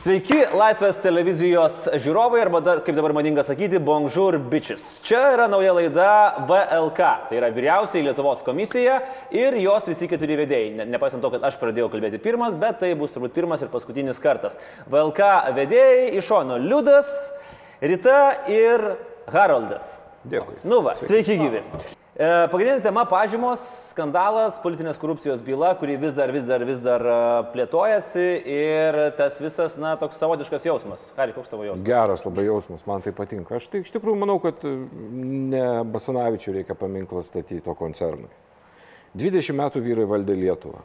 Sveiki, Laisvės televizijos žiūrovai, arba dar, kaip dabar madinga sakyti, bonjour bitches. Čia yra nauja laida VLK, tai yra vyriausiai Lietuvos komisija ir jos visi keturi vedėjai. Ne, nepaisant to, kad aš pradėjau kalbėti pirmas, bet tai bus turbūt pirmas ir paskutinis kartas. VLK vedėjai iš šono Liudas, Rita ir Haroldas. Dėkui. Nu va, sveiki gyvi. E, Pagrindinė tema - pažymos, skandalas, politinės korupcijos byla, kuri vis dar, vis dar, vis dar e, plėtojasi ir tas visas, na, toks savotiškas jausmas. Kari, koks tavo jausmas? Geras labai jausmas, man tai patinka. Aš tai iš tikrųjų manau, kad e, ne Basanavičiui reikia paminklą statyti to koncernui. 20 metų vyrai valdė Lietuvą.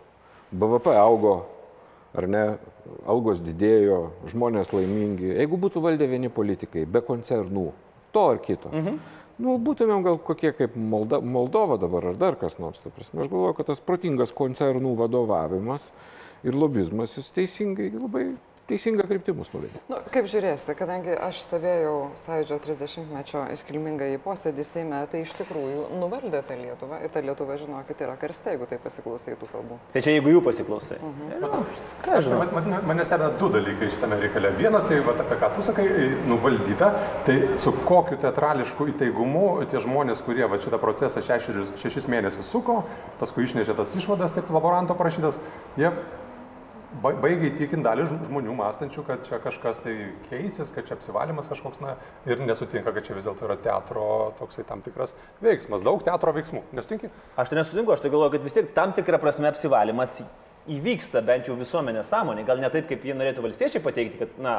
BVP augo, ar ne, algos didėjo, žmonės laimingi. Jeigu būtų valdę vieni politikai, be koncernų, to ar kito. Mhm. Nu, būtumėm gal kokie kaip Molda, Moldova dabar ar dar kas nors. prasme. Aš galvoju, kad tas protingas koncernų vadovavimas ir lobizmas jis teisingai, labai teisinga kryptimus nuvedė. Nu, kaip žiūrėsi, kadangi aš stebėjau Sąjūdžio 30-mečio iškilmingą į posėdį Seime, tai iš tikrųjų nuvaldė tą Lietuvą ir ta Lietuva, žinokit, yra karste, jeigu tai pasiklausai tų kalbų. Tai čia jeigu jų pasiklausai. Mhm. Aš, man, man, mane stebina du dalykai šitame reikale. Vienas, tai vat, apie ką tu sakai, nuvaldyta, tai su kokiu teatrališku įtaigumu tie žmonės, kurie va, šitą procesą šešis, šešis mėnesius suko, paskui išnešė tas išvadas, taip laboranto parašytas, jie ba- baigia įtikinti dalį žm- žmonių mąstančių, kad čia kažkas tai keisis, kad čia apsivalymas kažkoks, na, ir nesutinka, kad čia vis dėlto yra teatro toksai tam tikras veiksmas, daug teatro veiksmų. Nesutinki? Aš tai nesutinku, aš tai galvoju, kad vis tiek tam tikrą prasme apsivalymas įvyksta bent jau visuomenės sąmonė. Gal ne taip, kaip jie norėtų valstiečiai pateikti, kad, na,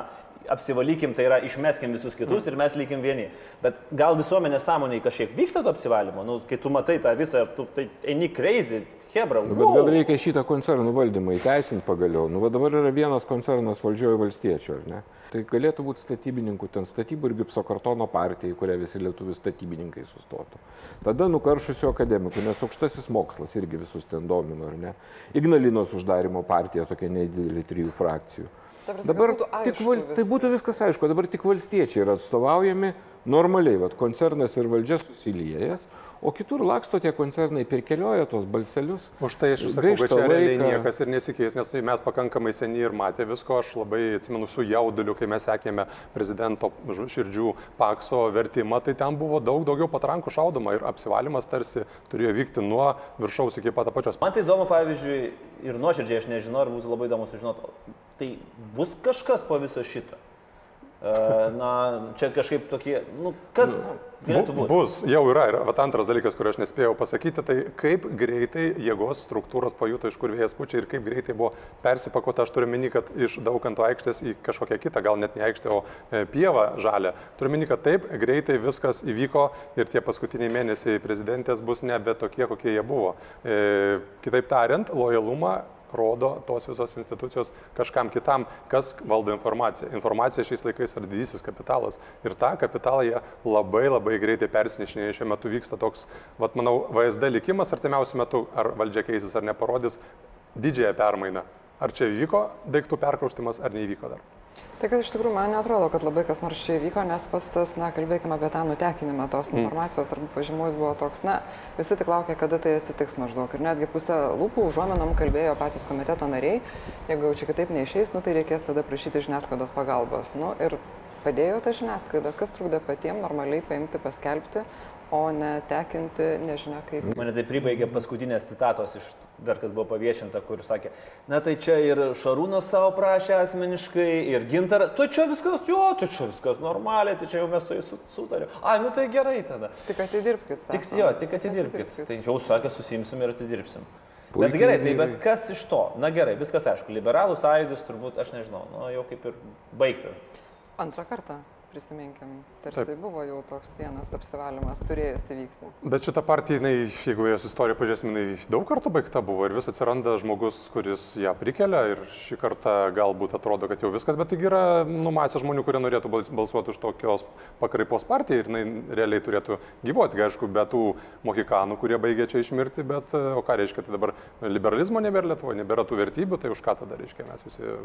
apsivalykim, tai yra išmeskim visus kitus mm. ir mes likim vieni. Bet gal visuomenės sąmonė kažkiek vyksta to apsivalymo, nu, kai tu matai tą visą, tu tai eini crazy, hebra. Nu, bet gal reikia šitą koncernų valdymą įteisinti pagaliau. Nu, va dabar yra vienas koncernas valdžioje valstiečių, ar ne? Tai galėtų būti statybininkų, ten statybų ir gipso kartono partija, į kurią visi lietuvių statybininkai sustotų. Tada nukaršusių akademikų, nes aukštasis mokslas irgi visus ten domino, ar ne? Ignalinos uždarimo partija, tokia nedidelė trijų frakcijų. Dabar būtų tik, val, tai viskas. būtų viskas aišku, dabar tik valstiečiai yra atstovaujami normaliai, vat, koncernas ir valdžia susiliejęs, o kitur laksto tie koncernai, perkelioja tos balselius. Už tai aš sakau, kad čia realiai laiką. niekas ir nesikeis, nes tai mes pakankamai seniai ir matė visko. Aš labai atsimenu su jauduliu, kai mes sekėme prezidento širdžių pakso vertimą, tai ten buvo daug daugiau patrankų šaudoma ir apsivalymas tarsi turėjo vykti nuo viršaus iki pat apačios. Man tai įdomu, pavyzdžiui, ir nuoširdžiai aš nežinau, ar būtų labai įdomu sužinoti, tai bus kažkas po viso šito. E, Na, čia kažkaip tokie, nu, kas galėtų Bu, būti? bus, jau yra. Ir vat antras dalykas, kurį aš nespėjau pasakyti, tai kaip greitai jėgos struktūros pajuto, iš kur vėjas pučia ir kaip greitai buvo persipakota. Aš turiu meni, kad iš daukanto aikštės į kažkokią kitą, gal net ne aikštę, o e, pievą žalę. Turiu meni, kad taip greitai viskas įvyko ir tie paskutiniai mėnesiai prezidentės bus nebe tokie, kokie jie buvo. E, kitaip tariant, lojalumą rodo tos visos institucijos kažkam kitam, kas valdo informaciją. Informacija šiais laikais yra didysis kapitalas ir tą kapitalą jie labai labai greitai persinešinėja. Šiuo metu vyksta toks, vat, manau, VSD likimas artimiausiu metu, ar valdžia keisis ar neparodys didžiąją permainą. Ar čia vyko daiktų perkraustimas ar neįvyko dar. Tai kad iš tikrųjų man netrodo, kad labai kas nors čia įvyko, nes pas tas, na, kalbėkime apie tą nutekinimą tos informacijos tarp pažymų, jis buvo toks, na, visi tik laukia, kada tai atsitiks maždaug. Ir netgi pusę lūpų užuomenom kalbėjo patys komiteto nariai, jeigu jau čia kitaip neišeis, nu, tai reikės tada prašyti žiniasklaidos pagalbos. Nu, ir padėjo ta žiniasklaida, kas trukdė patiems normaliai paimti, paskelbti, o ne tekinti, nežinia kaip. Mane tai pribaigė paskutinės citatos iš dar kas buvo paviešinta, kur sakė, na tai čia ir Šarūnas savo prašė asmeniškai, ir Gintar, tu čia viskas, jo, tu čia viskas normaliai, tu čia jau mes su jais su- sutarėm. Ai, nu tai gerai tada. Tik atidirbkit. Tik, sako. jo, tik atidirbkit. Atidirbkit. Tai jau sakė, susimsim ir atidirbsim. Bet Puikiai gerai, tai bet kas iš to? Na gerai, viskas aišku. Liberalų sąjūdis turbūt, aš nežinau, nu, jau kaip ir baigtas. Antrą kartą, prisiminkim, tarsi Taip. buvo jau toks vienas apsivalymas, turėjęs įvykti. Bet šita partija, jinai, jeigu jos istoriją pažiūrėsime, jinai daug kartų baigta buvo ir vis atsiranda žmogus, kuris ją prikelia ir šį kartą galbūt atrodo, kad jau viskas, bet taigi yra numasė žmonių, kurie norėtų bals- balsuoti už tokios pakraipos partiją ir jinai realiai turėtų gyvuoti, aišku, be tų mohikanų, kurie baigė čia išmirti, bet e, o ką reiškia, tai dabar liberalizmo nebėra Lietuvoje, nebėra tų vertybių, tai už ką tada reiškia, mes visi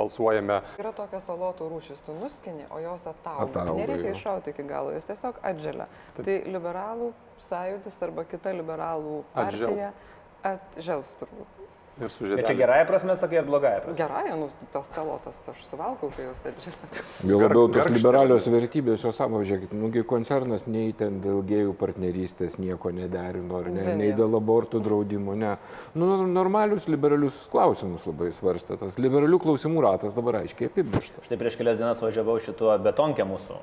balsuojame Yra tokia salotų rūšis, tu nuskini, o jos atauga. Atauga, Nereikia jo. iššauti iki galo, jos tiesiog atželia. Tai liberalų sąjūdis arba kita liberalų partija Atžels. atžels turbūt. Ir su Ir čia žiedeliais. gerąją prasme sakai, ar blogąją prasme? Gerai, nu, tas salotas aš suvalgau, kai jūs taip žinote. Jau Gar- labiau tos liberalios vertybės, jos savo, žiūrėkit, nugi koncernas nei ten dėl gėjų partnerystės nieko nederino, ne, nei dėl abortų draudimo, ne. Nu, normalius liberalius klausimus labai svarstė. Tas liberalių klausimų ratas dabar aiškiai apibrieštas. Štai prieš kelias dienas važiavau šituo betonke mūsų,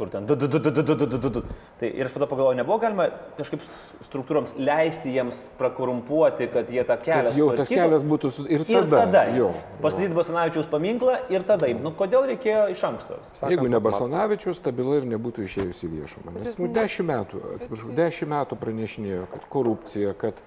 kur ten du, du, du, du, du, du, du, du, du. Tai ir aš tada pagalvojau, nebuvo galima kažkaip s- struktūroms leisti jiems prakorumpuoti, kad jie tą kelią Kad jau tas kelias būtų su... ir Ir tada. tada jo, pastatyti Basanavičiaus paminklą ir tada. Nu, kodėl reikėjo iš anksto? Sakant, Jeigu ne Basanavičius, ta byla ir nebūtų išėjusi į viešumą. Nes nu, dešimt metų, atsiprašau, dešimt metų pranešinėjo, kad korupcija, kad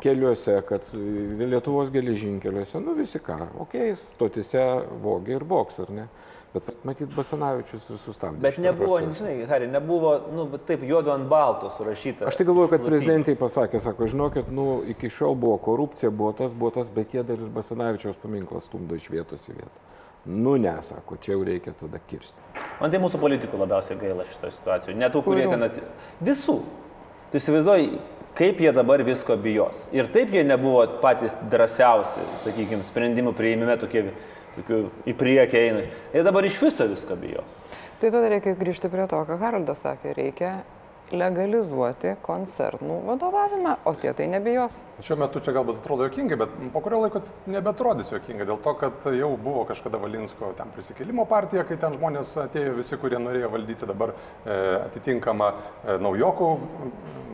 keliuose, kad Lietuvos geležinkeliuose, nu visi ką, okei, okay, stotise vogia ir voks, ar ne? Bet matyt, Basanavičius ir sustabdė. Bet nebuvo, procesą. žinai, Hari, nebuvo, nu, taip juodu ant balto surašyta. Aš tai galvoju, kad prezidentai pasakė, sako, žinokit, nu, iki šiol buvo korupcija, buvo tas, buvo tas, bet jie dar ir Basanavičiaus paminklas stumdo iš vietos į vietą. Nu, nesako, čia jau reikia tada kirsti. Man tai mūsų politikų labiausiai gaila šitoje situacijoje. Ne tų, kurie ten atsi... Visų. Tu įsivaizduoji, kaip jie dabar visko bijos. Ir taip jie nebuvo patys drąsiausi, sakykime, sprendimų prieimime tokie, tokių į priekį eina. Jie dabar iš viso visko bijos. Tai tada reikia grįžti prie to, ką Haraldas sakė, reikia legalizuoti koncernų vadovavimą, o tie tai nebijos. Šiuo metu čia galbūt atrodo jokingai, bet po kurio laiko nebetrodys jokingai, dėl to, kad jau buvo kažkada Valinsko ten prisikėlimo partija, kai ten žmonės atėjo visi, kurie norėjo valdyti dabar e, atitinkamą e, naujokų,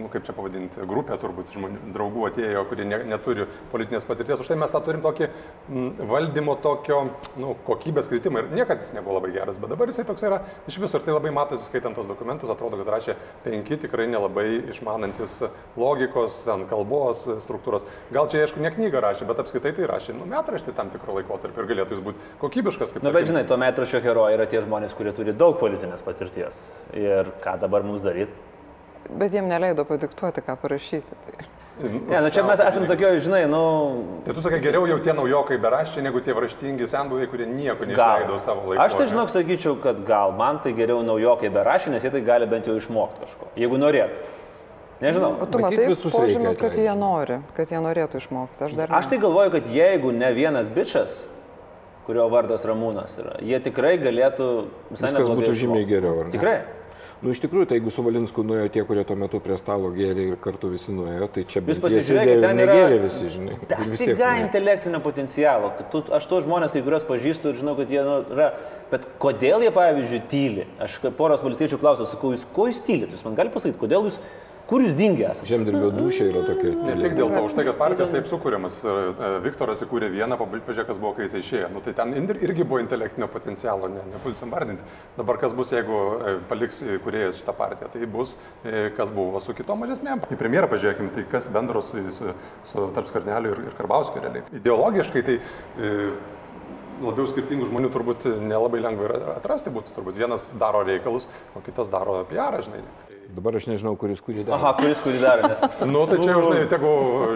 nu, kaip čia pavadinti, grupę turbūt žmonių, draugų atėjo, kurie ne, neturi politinės patirties. Už tai mes tą turim tokį m, valdymo tokio nu, kokybės kritimą ir niekada jis nebuvo labai geras, bet dabar jisai toks yra iš viso ir tai labai matosi, skaitant tos dokumentus, atrodo, kad rašė penki tikrai nelabai išmanantis logikos, ten kalbos struktūros. Gal čia, aišku, ne knygą rašė, bet apskritai tai rašė, nu, metraštį tam tikrų laikotarpį ir galėtų jis būti kokybiškas. Kaip Na, bet tarkim, žinai, to metraščio herojai yra tie žmonės, kurie turi daug politinės patirties. Ir ką dabar mums daryti? Bet jiem neleido padiktuoti, ką parašyti. Tai. Ne, nu čia mes esame tokio, žinai, nu, Tai tu sakai, geriau jau tie naujokai beraščiai, negu tie raštingi senbuviai, kurie nieko neišleido savo laiku. Aš tai ne? žinok, sakyčiau, kad gal man tai geriau naujokai berašė, nes jie tai gali bent jau išmokti kažko, jeigu norėtų. Nežinau. O tu matai visus požymių, kad jie nori, kad jie norėtų išmokti. Aš dar Aš tai galvoju, kad jeigu ne vienas bičias, kurio vardas Ramūnas yra, jie tikrai galėtų visai Viskas neblogai būtų žymiai išmokti. geriau, ne? Tikrai. Nu, iš tikrųjų, tai jeigu su Valinsku nuėjo tie, kurie tuo metu prie stalo gėrė ir kartu visi nuėjo, tai čia jie pasižiūrėkit, ten negėrė visi, žinai. Dafiga nuėjo. intelektinio potencialo. Tu, aš tuos žmonės, kai kuriuos pažįstu ir žinau, kad jie nu, yra. Bet kodėl jie, pavyzdžiui, tyli? Aš poros valstiečių klausiau, sakau, jūs ko jūs tylit? Jūs man galite pasakyti, kodėl jūs, kur jūs dingę esate? Žemdirbio dušė yra tokia. Ne tik dėl to, už tai, kad partijos taip sukūriamas. e, e, Viktoras įkūrė vieną, pažiūrėk, kas buvo, kai jis išėjo. Nu, tai ten ir- irgi buvo intelektinio potencialo, ne, nepulsim vardinti. Dabar kas bus, jeigu e, paliks e, kūrėjas šitą partiją, tai bus, kas buvo su kitom mažesnėm. Į premjerą pažiūrėkime, tai kas bendro su, su, su tarp Skarneliu ir, ir Karbauskiu realiai. Ideologiškai tai e, labiau skirtingų žmonių turbūt nelabai lengva yra atrasti būtų. Turbūt vienas daro reikalus, o kitas daro PR, žinai. Dabar aš nežinau, kuris kurį daro. Aha, kuris kurį daro, nes... Nu, tai čia jau, žinai, tegu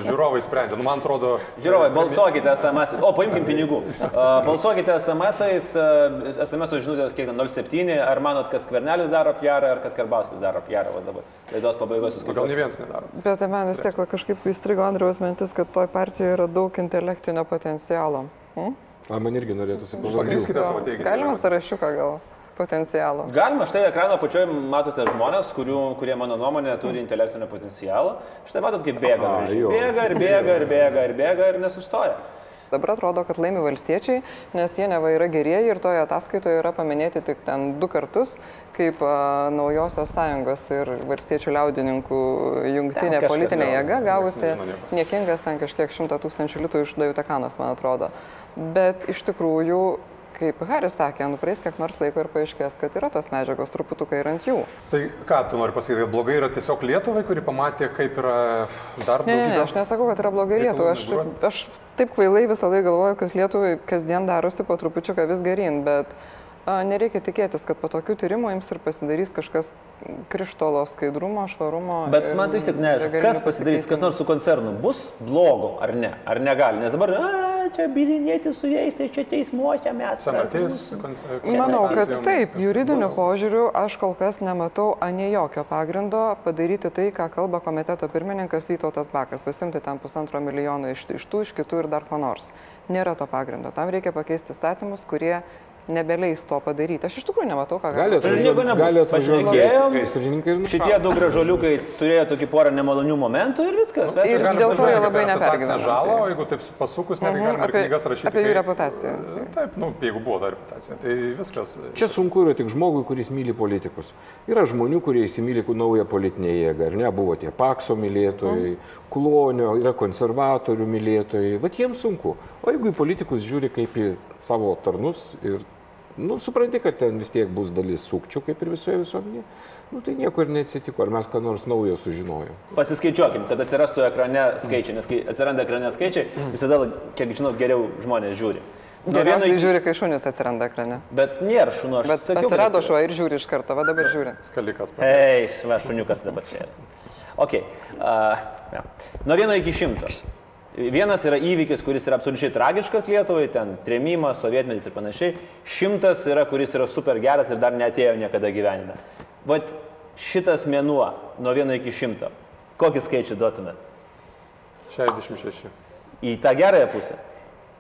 žiūrovai sprendžia. Nu, man atrodo. Žiūrovai, balsuokite SMS. O, paimkim pinigų. Uh, balsuokite SMS-ais, uh, SMS žinutės kiek ten 07. Ar manot, kad Skvernelis daro PR, ar kad Karbauskis daro PR? Va dabar laidos pabaigos jūs O gal ne vienas nedaro. Bet tai man vis tiek kažkaip įstrigo Andriaus mintis, kad toj partijoje yra daug intelektinio potencialo. Hm? A, man irgi norėtųsi pavardžių. Pagrįskite savo teiginį. Galima sąrašiuką gal potencialo. Galima, štai ekrano apačioje matote žmonės, kurių, kurie mano nuomonė turi intelektinio potencialo. Štai matot, kaip bėga. Jo. Bėga ir bėga ir bėga ir bėga ir nesustoja. Dabar atrodo, kad laimi valstiečiai, nes jie neva yra gerieji ir toje ataskaitoje yra paminėti tik ten du kartus, kaip a, naujosios sąjungos ir valstiečių liaudininkų jungtinė kažkas politinė jėga gavusi niekingas ten kažkiek šimtą tūkstančių litų iš Dajutekanos, man atrodo. Bet iš tikrųjų, kaip Haris sakė, nu praeis kiek nors laiko ir paaiškės, kad yra tos medžiagos truputukai ir ant jų. Tai ką tu nori pasakyti, kad blogai yra tiesiog Lietuvai, kuri pamatė, kaip yra dar Ne, ne, ne, daugybė. aš nesakau, kad yra blogai Lietuvai. Aš, aš taip kvailai visą laiką galvoju, kad Lietuvai kasdien darosi po trupučiuką vis gerin, bet nereikia tikėtis, kad po tokių tyrimų jums ir pasidarys kažkas krištolo skaidrumo, švarumo. Bet ir man tai vis tik neaišku, kas pasidarys, kas nors su koncernu bus blogo ar ne, ar negali. Nes dabar, a, čia bilinėti su jais, tai čia teismuose mes. Senatis, Manau, kad taip, juridiniu požiūriu aš kol kas nematau anie jokio pagrindo padaryti tai, ką kalba komiteto pirmininkas Vytautas Bakas, pasimti ten pusantro milijono iš, iš tų, iš kitų ir dar ko nors. Nėra to pagrindo. Tam reikia pakeisti statymus, kurie nebeleis to padaryti. Aš iš tikrųjų nematau, ką Gali. Ir atvažiuoti, gali atvažiuoti ir Šitie du gražuoliukai turėjo tokį porą nemalonių momentų ir viskas. Ir Vet, dėl to jie labai nepergyvena. žalą, o jeigu taip pasukus, netgi Mhm, galima ir apie- knygas rašyti. apie jų kai- reputaciją. Taip, nu, jeigu buvo ta reputacija, tai viskas. Čia sunku yra tik žmogui, kuris myli politikus. Yra žmonių, kurie įsimylė naują politinę jėgą, ar ne? Buvo tie Pakso mylėtojai, Klonio, yra konservatorių mylėtojai. Vat jiems sunku. O jeigu į politikus žiūri kaip į savo tarnus ir, nu, supranti, kad ten vis tiek bus dalis sukčių, kaip ir visoje visuomenėje, nu, tai nieko ir neatsitiko. Ar mes ką nors naujo sužinojom? Pasiskaičiuokim, kad atsirastų ekrane skaičiai, nes kai atsiranda ekrane skaičiai, visada, kiek žinau, geriau žmonės žiūri. Geriausiai iki- žiūri, kai šunis atsiranda ekrane. Bet nėra šunų, aš Bet sakiau, kad atsirado šuo ir žiūri iš karto, va dabar žiūri. Skalikas. Hei, va, šuniukas dabar čia. Ok. Uh, ja. Nuo vieno iki šimto. Vienas yra įvykis, kuris yra absoliučiai tragiškas Lietuvai, ten trėmimas, sovietmetis ir panašiai. Šimtas yra, kuris yra super geras ir dar neatėjo niekada gyvenime. Vat šitas mėnuo nuo vieno iki šimto. Kokį skaičių duotumėt? 66. Į tą gerąją pusę.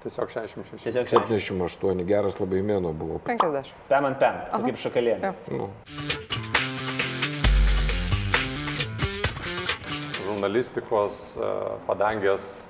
Tiesiog 66. Tiesiog šiandien. 78, geras labai mėno buvo. 50. Pem ant pem, kaip šakalėlė. Jo. Nu, žurnalistikos e, padangės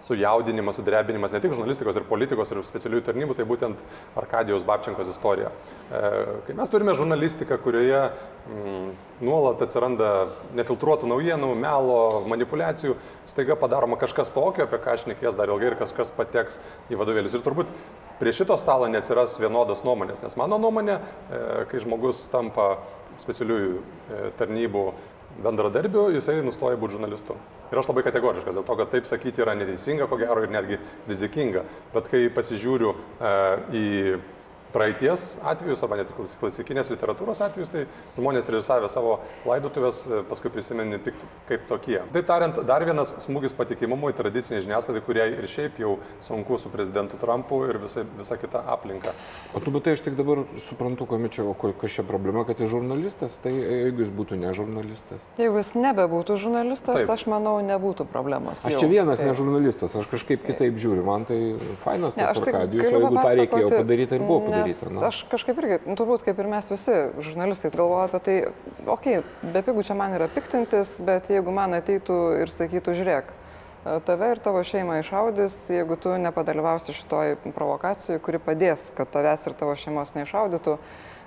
sujaudinimas, sudrebinimas ne tik žurnalistikos ir politikos ir specialiųjų tarnybų, tai būtent Arkadijos Babčenkos istorija. E, Kai mes turime žurnalistiką, kurioje mm, nuolat atsiranda nefiltruotų naujienų, melo, manipulacijų, staiga padaroma kažkas tokio, apie ką aš nekės dar ilgai ir kažkas pateks į vadovėlius. Ir turbūt prie šito stalo neatsiras vienodos nuomonės, nes mano nuomonė, e, kai žmogus tampa specialiųjų e, tarnybų bendradarbiu, jisai nustoja būti žurnalistu. Ir aš labai kategoriškas, dėl to, kad taip sakyti yra neteisinga, ko gero, ir netgi rizikinga. Bet kai pasižiūriu e, į praeities atvejus, arba net klasikinės literatūros atvejus, tai žmonės režisavę savo laidotuvės e, paskui prisimeni tik kaip tokie. Tai tariant, dar vienas smūgis patikimumui tradiciniai žiniasklaidai, kuriai ir šiaip jau sunku su prezidentu Trumpu ir visa, visa kita aplinka. O tu matai, aš tik dabar suprantu, ko čia, o ko- kas čia problema, kad jis žurnalistas, tai jeigu jis būtų ne žurnalistas. Jeigu jis nebebūtų žurnalistas, Taip. aš manau, nebūtų problemos. Aš jau. čia vienas ne Taip. žurnalistas, aš kažkaip kitaip žiūriu, man tai fainas Ne, tas aš tik Arkadijus, o jeigu tą reikėjo padaryti, tai ir buvo nes padaryta. nu. Aš kažkaip irgi, nu, turbūt kaip ir mes visi žurnalistai, galvoju apie tai, okei, okay, be pigų čia man yra piktintis, bet jeigu man ateitų ir sakytų, žiūrėk, tave ir tavo šeimą išaudys, jeigu tu nepadalyvausi šitoj provokacijai, kuri padės, kad tavęs ir tavo šeimos neišaudytų.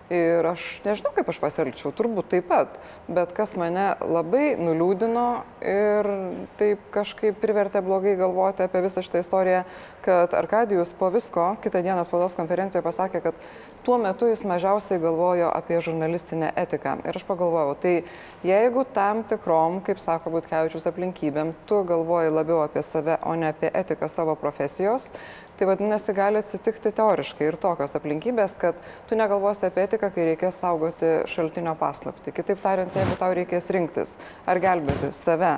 Ir aš nežinau, kaip aš pasielgčiau, turbūt taip pat, bet kas mane labai nuliūdino ir taip kažkaip privertė blogai galvoti apie visą šitą istoriją, kad Arkadijus po visko kitą dieną spaudos konferencijoje pasakė, kad tuo metu jis mažiausiai galvojo apie žurnalistinę etiką. Ir aš pagalvojau, tai jeigu tam tikrom, kaip sako Butkevičius aplinkybėm, tu galvoji labiau apie save, o ne apie etiką savo profesijos, Tai vadinasi, gali atsitikti teoriškai ir tokios aplinkybės, kad tu negalvosi apie etiką, kai reikės saugoti šaltinio paslapti. Kitaip tariant, jeigu tau reikės rinktis, ar gelbėti save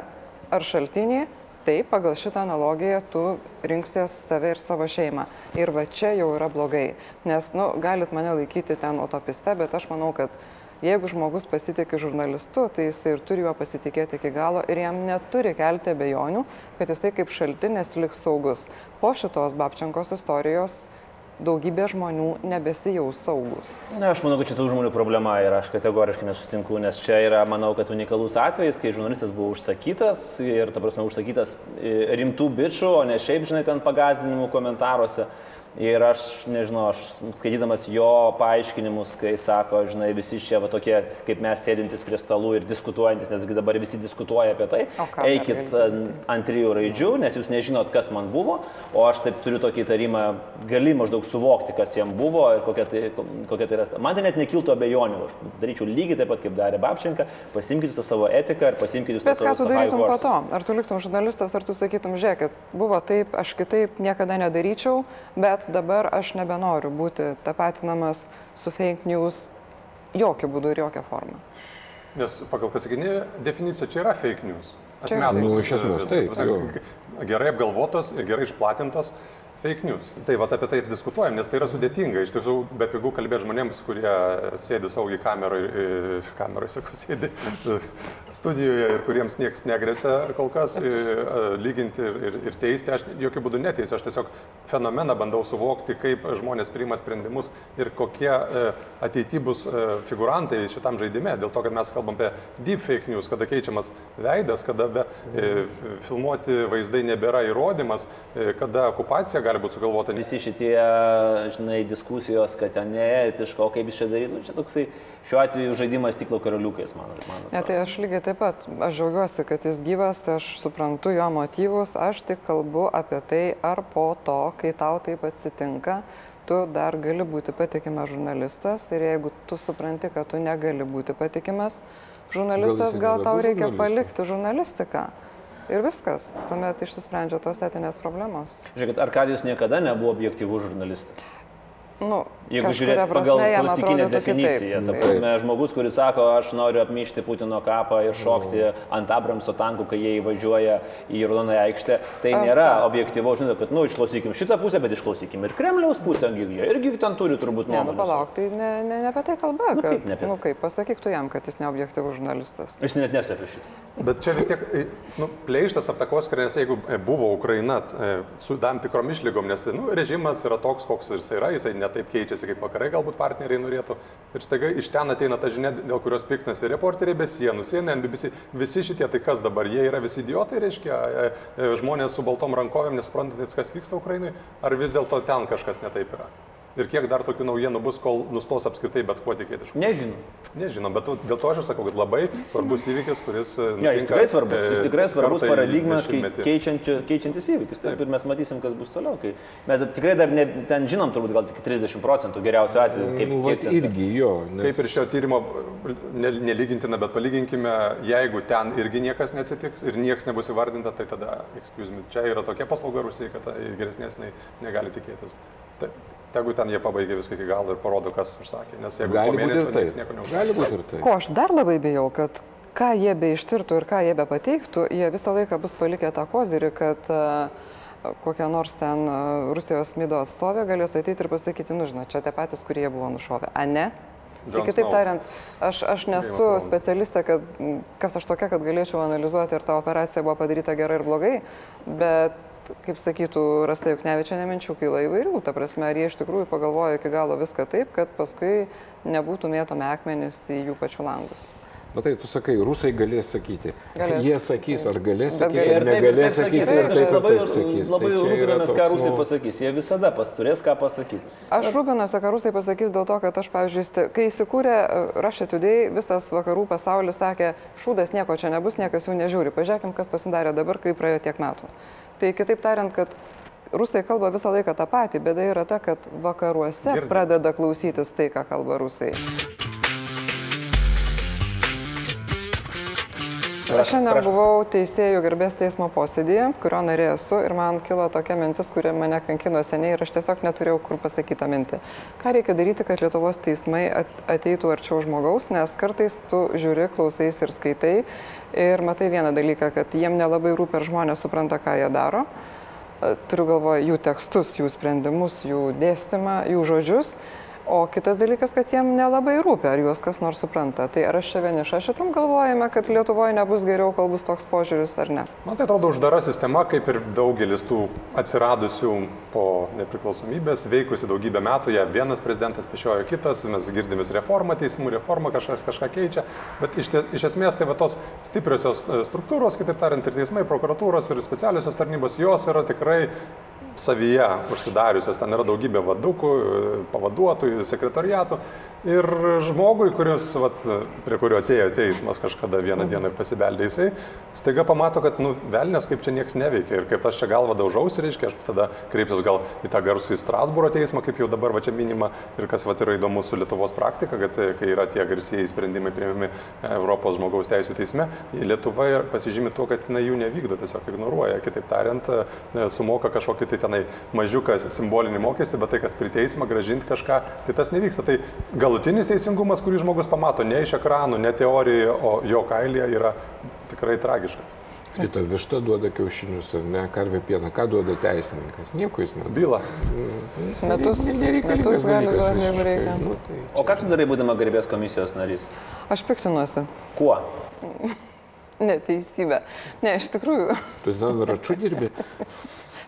ar šaltinį, tai pagal šitą analogiją tu rinksies save ir savo šeimą. Ir va čia jau yra blogai. Nes, nu, galit mane laikyti ten utopiste, bet aš manau, kad jeigu žmogus pasitikė žurnalistu, tai jisai ir turi juo pasitikėti iki galo ir jam neturi kelti abejonių, kad jisai kaip šaltinis liks saugus. Po šitos Babčenkos istorijos daugybė žmonių nebesijaus saugus. Na, aš manau, kad šitų žmonių problema ir aš kategoriškai nesutinku, nes čia yra, manau, kad unikalus atvejis, kai žurnalistas buvo užsakytas ir, ta prasme, užsakytas e, rimtų bičių, o ne šiaip, žinai, ten pagazdinimų komentaruose. Ir aš, nežinau, aš skaitydamas jo paaiškinimus, kai sako, žinai, visi čia va tokie, kaip mes sėdintys prie stalų ir diskutuojantis, nesgi dabar visi diskutuoja apie tai, eikit ant, trijų raidžių, nes jūs nežinot, kas man buvo, o aš taip turiu tokį įtarimą, gali maždaug suvokti, kas jam buvo ir kokia tai, kokia tai yra. Man tai net nekiltų abejonių, aš daryčiau lygiai taip pat, kaip darė Babčenka, pasimkite tą savo etiką ir pasimkite tą Bet savo ką tu darytum po to? Ar tu liktum žurnalistas, ar tu sakytum, žiūrėkit, buvo taip, aš kitaip niekada nedaryčiau, bet dabar aš nebenoriu būti tapatinamas su fake news jokių būdų ir jokią formą. Nes pagal klasikinį definiciją čia yra fake news. Čia yra Atmetus, Nu, iš esmės, visą- taip, jo. gerai apgalvotos, gerai išplatintos fake news. Tai va apie tai ir diskutuojam, nes tai yra sudėtinga. Iš tiesų, be pigų kalbėti žmonėms, kurie sėdi saugiai kameroje, kameroje, sakau, sėdi studijoje ir kuriems niekas negresia kol kas, lyginti ir, ir, ir teisti. Aš jokių būdų neteisiu, aš tiesiog fenomeną bandau suvokti, kaip žmonės priima sprendimus ir kokie ateityje bus figurantai šitam žaidime. Dėl to, kad mes kalbam apie deep fake news, kada keičiamas veidas, kada be, filmuoti vaizdai nebėra įrodymas, kada okupacija gali gali būti sugalvota. Visi šitie, žinai, diskusijos, kad ten neetiška, o kaip jis čia darytų, nu, čia toksai šiuo atveju žaidimas stiklo karaliukais, man atrodo. Ne, tai aš lygiai taip pat, aš džiaugiuosi, kad jis gyvas, aš suprantu jo motyvus, aš tik kalbu apie tai, ar po to, kai tau taip atsitinka, tu dar gali būti patikimas žurnalistas ir jeigu tu supranti, kad tu negali būti patikimas žurnalistas, gal, gal tau reikia palikti žurnalistiką. Ir viskas, tuomet išsisprendžia tos etinės problemos. Žiūrėkit, Arkadijus niekada nebuvo objektyvus žurnalistas. Nu, Jeigu žiūrėti pagal klasikinę definiciją, ta prasme, žmogus, kuris sako, aš noriu apmyšti Putino kapą ir šokti mm. ant Abramso tankų, kai jie įvažiuoja į Raudonąją aikštę, tai aš nėra objektyvaus, žinot, kad, nu, išklausykim šitą pusę, bet išklausykim ir Kremliaus pusę, jie irgi ten turi turbūt nuomonę. Ne, nu, palauk, tai ne, ne, ne apie tai kalba, nu, kad, kaip, nu, kaip, pasakyk tu jam, kad jis neobjektyvus žurnalistas. Jis net neslėpia šitą. Bet čia vis tiek, nu, pleištas aptakos, nes jeigu buvo Ukraina su tam tikrom išlygom, nes, nu, režimas yra toks, koks jis yra, jisai netaip keičiasi kaip vakarai galbūt partneriai norėtų. Ir staiga iš ten ateina ta žinia, dėl kurios piktinasi reporteriai be sienų, CNN, BBC, visi šitie, tai kas dabar, jie yra visi idiotai, reiškia, e, e, žmonės su baltom rankovėm nesuprantantis, kas vyksta Ukrainai, ar vis dėlto ten kažkas netaip yra. Ir kiek dar tokių naujienų bus, kol nustos apskritai bet kuo tikėti? Nežinom. Nežinom, bet dėl to aš ir sakau, kad labai svarbus įvykis, kuris... Ne, jis tikrai svarbus, jis tikrai svarbus paradigmas, keičiantis įvykis. Taip, ir mes matysim, kas bus toliau. Kai mes tikrai dar ne, ten žinom turbūt gal tik 30 procentų geriausiu atveju. Kaip, nu, kaip irgi jo. Nes... Kaip ir šio tyrimo nelygintina, bet palyginkime, jeigu ten irgi niekas neatsitiks ir niekas nebus įvardinta, tai tada, excuse me, čia yra tokia paslauga Rusijai, kad geresnės negali tikėtis. Taip. Tegu ten jie pabaigia viską iki galo ir parodo, kas užsakė. Nes jeigu gali mėnesio tai. nieko neužsakė. Gali būti ir tai. Ko aš dar labai bijau, kad ką jie be ištirtų ir ką jie be pateiktų, jie visą laiką bus palikę tą kozirį, kad uh, kokia nors ten uh, Rusijos mydo atstovė galės ateiti ir pasakyti, nu žinot, čia tie patys, kurie buvo nušovę. A ne? Tai kitaip tariant, aš, aš nesu specialistė, kad, kas aš tokia, kad galėčiau analizuoti, ar ta operacija buvo padaryta gerai ir blogai, bet kaip sakytų Rasta Juknevičiane, minčių kyla įvairių. Ta prasme, ar jie iš tikrųjų pagalvoja iki galo viską taip, kad paskui nebūtų mėtomi akmenys į jų pačių langus. Na tai tu sakai, rusai galės sakyti. Galės. Jie sakys, ar galės Bet sakyti, galės. ar negalės sakyti, ir taip ir labai, taip sakys. labai Tai rūpinamės, ką rusai nu, pasakys. Jie visada pas turės ką pasakyti. Aš rūpinuosi, ką rusai pasakys dėl to, kad aš, pavyzdžiui, kai įsikūrė e, Russia Today, visas vakarų pasaulis sakė, šūdas nieko čia nebus, niekas jų nežiūri. Pažiūrėkim, kas pasidarė dabar, kai praėjo tiek metų. Tai kitaip tariant, kad rusai kalba visą laiką tą patį, bėda yra ta, kad vakaruose Girdi. pradeda klausytis tai, ką kalba rusai. Aš šiandien buvau teisėjų garbės teismo posėdėje, kurio narė esu ir man kilo tokia mintis, kuri mane kankino seniai ir aš tiesiog neturėjau kur pasakyti tą mintį. Ką reikia daryti, kad Lietuvos teismai at- ateitų arčiau žmogaus, nes kartais tu žiūri, klausais ir skaitai ir matai vieną dalyką, kad jiem nelabai rūpi, ar žmonės supranta, ką jie daro. E, Turiu galvoje jų tekstus, jų sprendimus, jų dėstymą, jų žodžius. O kitas dalykas, kad jiem nelabai rūpi, ar juos kas nors supranta. Tai ar aš čia vieniša šitam galvojame, kad Lietuvoje nebus geriau, kol bus toks požiūris ar ne? Man tai atrodo uždara sistema, kaip ir daugelis tų atsiradusių po nepriklausomybės, veikusi daugybę metų, ją vienas prezidentas pešiojo kitas, mes girdime reformą, teismų reformą, kažkas kažką keičia, bet iš, tie, iš esmės tai va tos stipriosios e, struktūros, kitaip tariant, ir teismai, prokuratūros ir specialiosios tarnybos, jos yra tikrai savyje užsidariusios, ten yra daugybė vadukų, pavaduotojų, sekretoriatų. Ir žmogui, kuris, vat, prie kurio atėjo teismas kažkada vieną dieną ir pasibeldė, jisai staiga pamato, kad, nu, velnės kaip čia niekas neveikia ir kaip aš čia galvą daužausi, reiškia, aš tada kreipsiuosi gal į tą garsų į Strasbūro teismą, kaip jau dabar va čia minima, ir kas vat, yra įdomu su Lietuvos praktika, kad e, kai yra tie garsieji sprendimai priimami Europos žmogaus teisų teisme, Lietuva pasižymi tuo, kad jinai jų nevykdo, tiesiog ignoruoja. Kitaip tariant, e, sumoka kažkokį tai tenai mažiuką simbolinį mokestį, bet tai, kas priteisma, gražinti kažką, tai tas nevyksta. Tai galutinis teisingumas, kurį žmogus pamato ne iš ekranų, ne teorijoje, o jo kailyje yra tikrai tragiškas. Ryto višta duoda kiaušinius, ar ne, karvė pieną, ką duoda teisininkas, nieko jis neduoda. Byla. Metus, Nereikalingas metus gali duoti, jeigu reikia. Nu, tai O ką tu darai, būdama garbės komisijos narys? Aš piktinuosi. Kuo? Neteisybė. Ne, iš tikrųjų, tu ten račiu dirbi.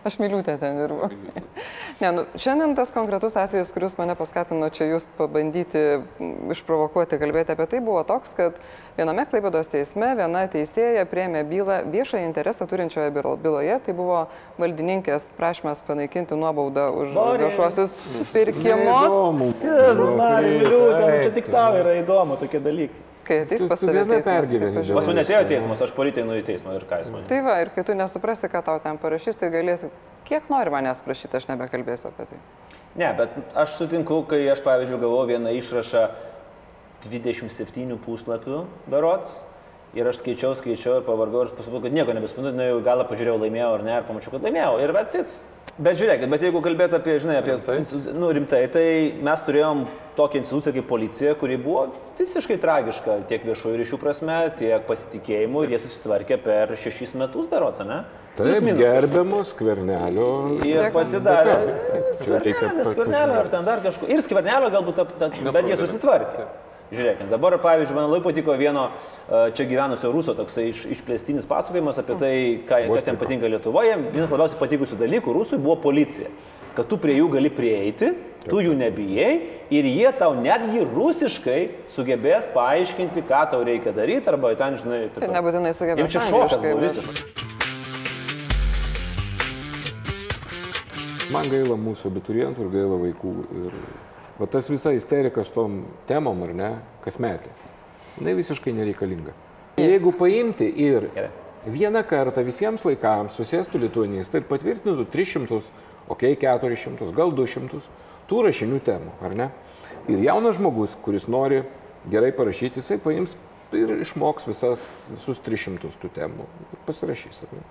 Aš myliutė ten dirbu. Ne, nu, šiandien tas konkretus atvejis, kuris mane paskatino čia jūs pabandyti išprovokuoti, kalbėti apie tai, buvo toks, kad viename Klaipėdos teisme viena teisėja priemė bylą viešą interesą turinčioje bylo- byloje, tai buvo valdininkės prašymas panaikinti nuobaudą už viešuosius pirkimus. Jėzus, Marija, liūdė, nu čia tik tau yra įdomu tokie dalykai. Kai ateis pas tave teismas, tai Pas mane atėjo teismas, aš politai nuėjau į teismą ir ką jis man. Tai va, ir kai tu nesuprasi, ką tau ten parašys, tai galėsi, kiek nori manęs prašyti, aš nebekalbėsiu apie tai. Ne, bet aš sutinku, kai aš, pavyzdžiui, gavau vieną išrašą 27 puslapių berots. Ir aš skaičiau, skaičiau ir pavargau ir pasakau, kad nieko nebespindu, nu jau galą pažiūrėjau, laimėjau ar ne, ir pamačiau, kad laimėjau. Ir atsit. Bet žiūrėkit, bet jeigu kalbėt apie, žinai, apie... Rimtai? Nu, rimtai, tai mes turėjom tokią instituciją kaip policija, kuri buvo visiškai tragiška tiek viešųjų ryšių prasme, tiek pasitikėjimu ir jie susitvarkė per šešis metus berots, ne? Taip, gerbiamos skvernelio. Ir pasidarė. Skvernelio, skvernelio ar ten dar kažkur. Ir skvernelio galbūt, bet jie susitvarkė. Žiūrėkime, dabar, pavyzdžiui, man labai patiko vieno uh, čia gyvenusio ruso toksai iš, išplėstinis pasakojimas apie tai, ką, kas jam patinka Lietuvoje. Vienas labiausiai patikusių dalykų rusui buvo policija. Kad tu prie jų gali prieiti, tu jų nebijai ir jie tau netgi rusiškai sugebės paaiškinti, ką tau reikia daryti arba ten, žinai, Tai nebūtinai Jam sugebėsiu. čia šokas buvo visiškai. Man gaila mūsų abiturientų ir gaila vaikų. Ir va tas visa isterika su tom temom, ar ne, kas metė, jinai visiškai nereikalinga. Jeigu paimti ir vieną kartą visiems laikams susėstų lituanistai ir patvirtintų 300, okei, okay, 400, gal 200 tų rašinių temų, ar ne? Ir jaunas žmogus, kuris nori gerai parašyti, jisai paims ir išmoks visas, visus 300 tų temų ir pasirašys, ar ne?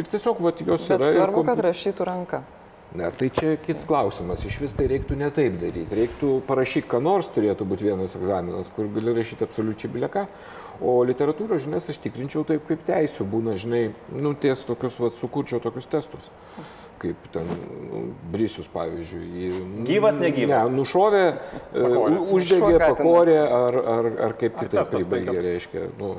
Ir tiesiog, va, jos Bet yra. svarbu, kompi- kad rašytų ranka. Ne, tai čia kits klausimas. Iš vis tai reiktų ne taip daryti. Reiktų parašyti, ką nors turėtų būti vienas egzaminas, kur gali rašyti absoliučiai bileką. O literatūros žinias aš tikrinčiau taip, kaip teisų būna, žinai, nu, ties tokius, va, sukurčiau tokius testus. Kaip ten, nu, Brisius, pavyzdžiui. Jį, Gyvas, negyvas? Ne, nušovė, e, Pakorė. uždegė, pakorė ar, ar, ar kaip kitaip pribaigė, penkias? reiškia. Nu,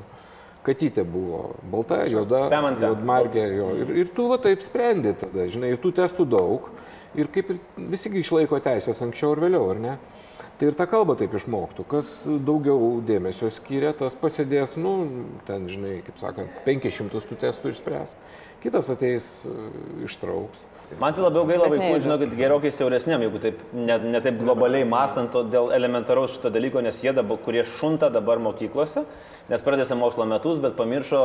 Katytė buvo balta, juoda, juodmargė, jo. Ir, ir tu va taip sprendi tada, žinai, ir tų testų daug. Ir kaip ir visi išlaiko teisės anksčiau ar vėliau, ar ne? Tai ir tą kalbą taip išmoktų. Kas daugiau dėmesio skiria, tas pasėdės, nu, ten, žinai, kaip sakant, 500 tų testų išspręs. Kitas ateis, e, ištrauks. Man tai labiau gaila vaikų, neįdomu. žinokit, gerokai siauresniam, jeigu taip, ne, ne taip globaliai mąstant to dėl elementaraus šito dalyko, nes jie dabar, kurie šunta dabar mokyklose, nes pradėsi mokslo metus, bet pamiršo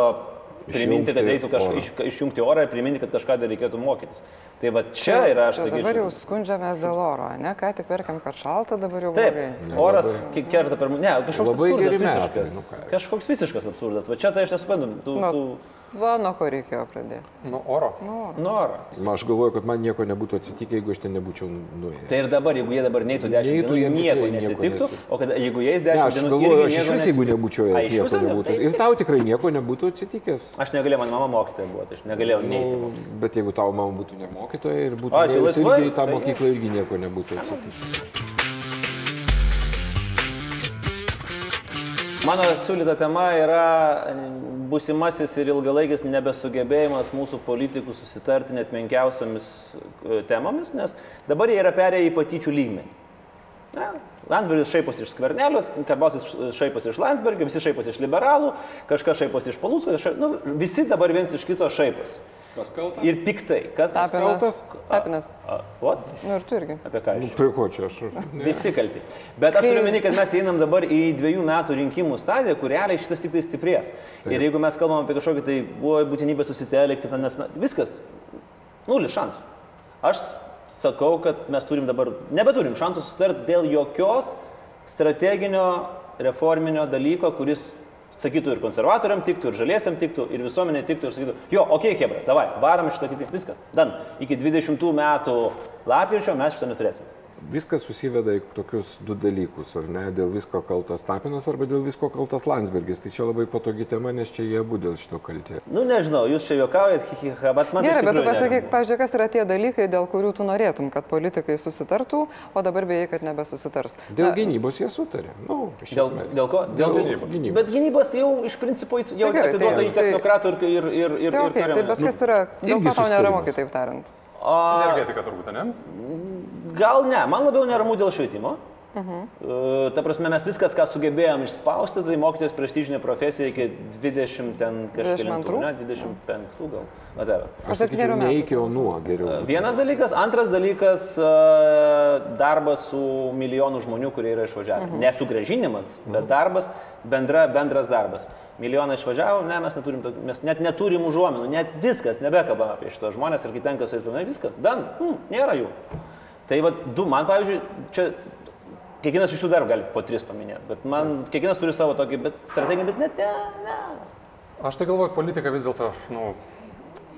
priminti, kad reiktų kažką iš, išjungti orą ir priminti, kad kažką dar reikėtų mokytis. Tai va čia yra, aš Tai Dabar jau sakyčiau. skundžiamės dėl oro, ne? Ką tik verkiam, kad šalta, dabar jau Taip, blogai. oras kerta per... Ne, kažkoks Labai absurdas visiškas. nu. Kažkoks visiškas absurdas. Va čia tai aš nesuprantu. Tu, Nu, tu Va, nuo ko reikėjo pradėti. Nu, oro. norą. Na, Aš galvoju, kad man nieko nebūtų atsitikę, jeigu aš ten nebūčiau nuėjęs. Tai ir dabar, jeigu jie dabar neitų 10 Neitų, dienų, jiem nieko tikrai nieko neatsitiktų, nesi- o kad, jeigu jais Ne, 10 aš dienų... galvoju, irgi aš iš nieko vis, jeigu nebūčiau iš nieko viso ne? nebūtų. Taip, Ir tau tikrai nieko nebūtų atsitikęs. Aš negalėjau, man mama mokytoja buvo, tai aš negalėjau neiti. Nu, bet jeigu tavo mama būtų ne mokytoja ir būtų O, tai laisvai, į tą tai mokyklą irgi nieko nebūtų atsitikę. Mano siūlyta tema yra busimasis ir ilgalaikis nebesugebėjimas mūsų politikų susitarti net menkiausiamis e, temomis, nes dabar jie yra perėję į patyčių lygmenį. Na, Landsbergis šaiposi iš Skvernelios, Karbausis šaiposi iš Landsbergio, visi šaiposi iš liberalų, kažkas šaiposi iš šaip... nu, visi dabar viens iš kito šaiposi. Kas kaltas? Ir piktai. Kas Tapinas. kaltas? Tapinas. A, What? Nu ir tu irgi. Apie ką aš? Prie ko čia aš? Visi kalti. Bet aš turiu meni, kad mes einam dabar į dviejų metų rinkimų stadiją, kur realiai šitas tik tai stiprės. Ir jeigu mes kalbam apie kažkokį tai buvo būtinybę susitelkti, nes na, viskas, nulis šansų. Aš sakau, kad mes turim dabar, nebeturim šansų susitarti dėl jokios strateginio reforminio dalyko, kuris sakytų ir konservatoriam tiktų, ir žaliesiam tiktų, ir visuomenė tiktų, ir sakytų, jo, okei, okay, Hebra, davai, varom šitą kaip viskas. Dan, iki 20 metų lapkričio mes šitą neturėsim. Viskas susiveda į tokius du dalykus, ar ne, dėl visko kaltas Tapinas arba dėl visko kaltas Landsbergis. Tai čia labai patogi tema, nes čia jie abu dėl šito kaltė. Nu, nežinau, jūs čia juokaujat, hihiha, bet man... Gerai, bet tu pasakyk, pažiūrėk, kas yra tie dalykai, dėl kurių tu norėtum, kad politikai susitartų, o dabar beje, kad nebesusitars. Dėl gynybos jie sutarė. Nu, Dėl, dėl ko? Dėl, Dėl gynybos. gynybos. Bet gynybos jau iš principo jau Tai gerai, atiduota tai- į technokratų ir, ir, ir, ir, Tai, ir okay, tai kariuomenės. bet kas yra, dėl irgi ko tau neramu, kitaip tariant? O, Energetika turbūt, ne? gal ne, man labiau neramu dėl švietimo. -huh. E, Ta prasme, mes viskas, ką sugebėjom išspausti, tai mokytis prestižinė profesija iki 20 ten kažkiek. 22? Ne, 25 gal. Whatever. Aš sakyčiau, ne iki, o nuo geriau. Vienas dalykas, antras dalykas e, darbas su milijonu žmonių, kurie yra išvažiavę. Mhm. Nesugražinimas, bet darbas, bendra, bendras darbas. Milijoną išvažiavo, ne, mes, neturim, to- mes net neturim užuominų, net viskas, nebekalbam apie šitos žmonės ir kai tenka su jais paminėti, viskas, dan, hm, nėra jų. Tai va, du, man pavyzdžiui, čia kiekvienas iš jų dar gali po tris paminėti, bet man kiekvienas turi savo tokį, bet strateginį, bet net ne, ne. Aš tai galvoju, politika vis dėlto, nu,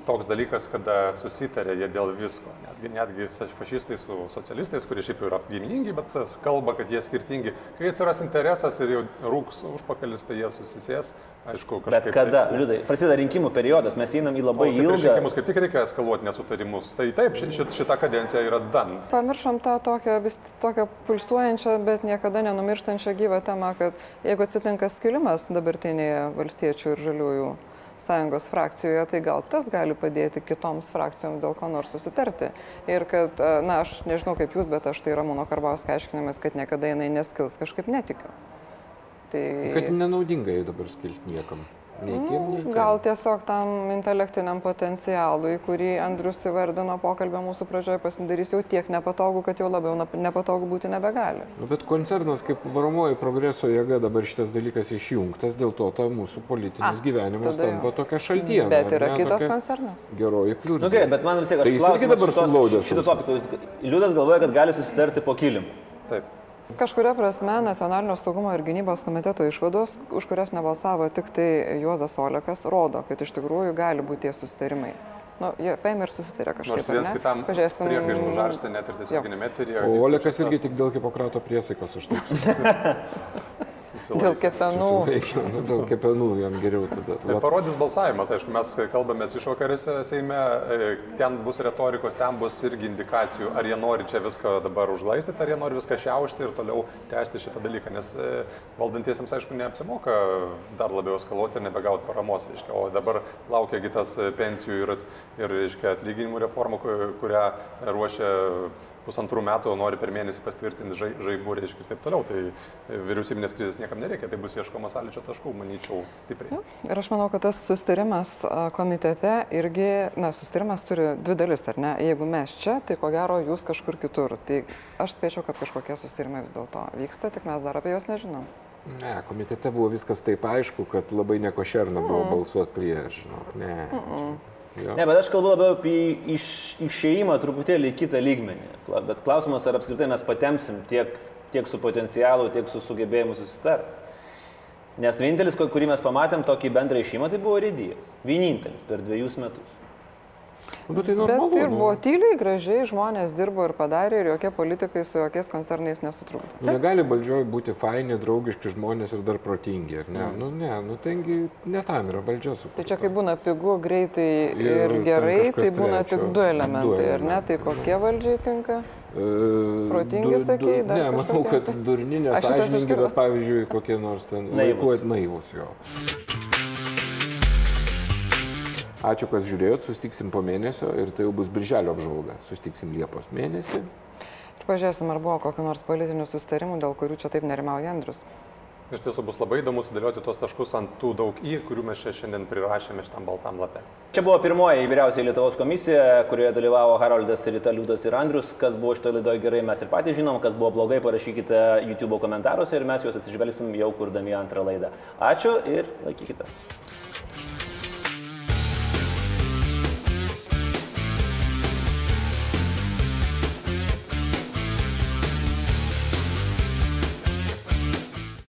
toks dalykas, kada susitarė jie dėl visko. Netgi, netgi fašistai su socialistais, kurie šiaip jau yra giminingi, bet kalba, kad jie skirtingi. Kai atsiras interesas ir jau rūks užpakalis, tai jie susisės, aišku, kažkaip. Bet kada, tai, liūdai, prasideda rinkimų periodas, mes einam į O labai tai prieš ilgą. rinkimus kaip tik reikia eskaluoti nesutarimus. Tai taip, ši, ši, šita kadencija yra dan. Pamiršom tą tokią, vis tokią pulsuojančią, bet niekada nenumirštančią gyvą temą, kad jeigu atsitinka skilimas dabartinėje valstiečių ir žaliųjų sąjungos frakcijoje, tai gal tas gali padėti kitoms frakcijoms dėl ko nors susitarti. Ir kad, e, na, aš nežinau kaip jūs, bet aš tai Ramūno Karbausko aiškinimas, kad niekada jinai neskils, kažkaip netikiu. Tai... Kad nenaudinga jai dabar skilti niekam. Nei tiem, nei tiem. Gal tiesiog tam intelektiniam potencialui, kurį Andrius įvardino pokalbio mūsų pradžioje, pasidarys jau tiek nepatogu, kad jau labiau nepatogu būti nebegali. Nu, bet koncernas kaip varomoji progreso jėga dabar šitas dalykas išjungtas, dėl to ta mūsų politinis A, gyvenimas tampa tokia šaltiena. Bet yra ne, kitas koncernas. Geroji. Na Nu, gerai, bet man vis tiek aš Tai jis irgi klausimas dabar šitos- suglaudęs Šito ausis. topiko, jis- Liudas galvoja, kad gali susitarti po kilimu. Taip. Kažkuria prasme nacionalinio saugumo ir gynybos komiteto išvados, už kurias nebalsavo tik tai Juozas Olekas, rodo, kad iš tikrųjų gali būti tie susitarimai. Nu, jie paėmė ir susitarė kažkaip. Nors ne? kitam Pažiūrėsim. priekaištų žarstė net ir tiesioginėme eteryje. O Olekas irgi tik dėl Hipokrato priesaikos aš taip Dėl kepenų. Nu, dėl kepenų jam geriau tada. Tai parodys balsavimas, aišku, mes kalbamės išvakarėse Seime, e, ten bus retorikos, ten bus irgi indikacijų, ar jie nori čia viską dabar užglaistyti, ar jie nori viską šiaušti ir toliau tęsti šitą dalyką, nes e, valdantiesiems, aišku, neapsimoka dar labiau eskaluoti ir nebegauti paramos, reiškia, o dabar laukia kitas e, pensijų ir, ir reiškia, atlyginimų reformų, ku- kurią ruošia pusantrų metų, nori per mėnesį pastvirtinti žai, žaibų, reiškia, ir taip toliau. Tai vyriausybinės krizės niekam nereikia, tai bus ieškoma sąlyčio taškų, manyčiau, stipriai. Ir aš manau, kad tas sustarimas a, komitete irgi, na, sustarimas turi dvi dalis, ar ne? Jeigu mes čia, tai ko gero jūs kažkur kitur. Tai aš spėčiau, kad kažkokie sustarimai vis dėlto vyksta, tik mes dar apie juos nežinom. Ne, komitete buvo viskas taip aišku, kad labai nekošerna buvo balsuoti prieš. Žinok. Ne. čia- Jo. Ne, bet aš kalbu labiau apie iš, išėjimą truputėlį į kitą lygmenį. Bet klausimas, ar apskritai mes patemsim tiek, tiek su potencialu, tiek su sugebėjimu susitarti. Nes vienintelis, kurį mes pamatėm tokį bendrą išėjimą, tai buvo Rydijas. Vienintelis per dviejus metus. Nu, Bet tai Bet normalu. ir nu. buvo tyliai, gražiai, žmonės dirbo ir padarė ir jokie politikai su jokiais koncernais nesutrukdė. Nu, negali valdžioje būti faini, draugiški žmonės ir dar protingi, ar ne? Mm. Nu, ne, nu, tengi ne tam yra valdžia su. Tai čia kai būna pigu, greitai ir, Ir gerai, tai būna trečio. tik du elementai, Du ar ne? Tai kokie valdžiai tinka? Protingi Protingi sakei, dar Ne, manau, kažkokie? kad durni Aš išgirdau. bet pavyzdžiui, kokie nors ten vaikų naivus jo. Ačiū, kas žiūrėjot, sustiksim po mėnesio ir tai jau bus birželio apžvalga. Sustiksim Liepos mėnesį. Ir pažiūrėsim, ar buvo kokiu nors politinių sustarimų, dėl kurių čia taip nerimauja Andrius. Iš tiesų bus labai įdomu sudėlioti tuos taškus ant tų daug į, kurių mes čia šiandien prirašėme šitam baltam lapė. Čia buvo pirmoji vyriausiai Lietuvos komisija, kurioje dalyvavo Haroldas ir Rita Liudas ir Andrius. Kas buvo šitoje laidoje gerai, mes ir patys žinom, kas buvo blogai, parašykite YouTube komentaruose ir mes juos atsižvelgsim jau kurdami antrą laidą. Ačiū ir laikykite.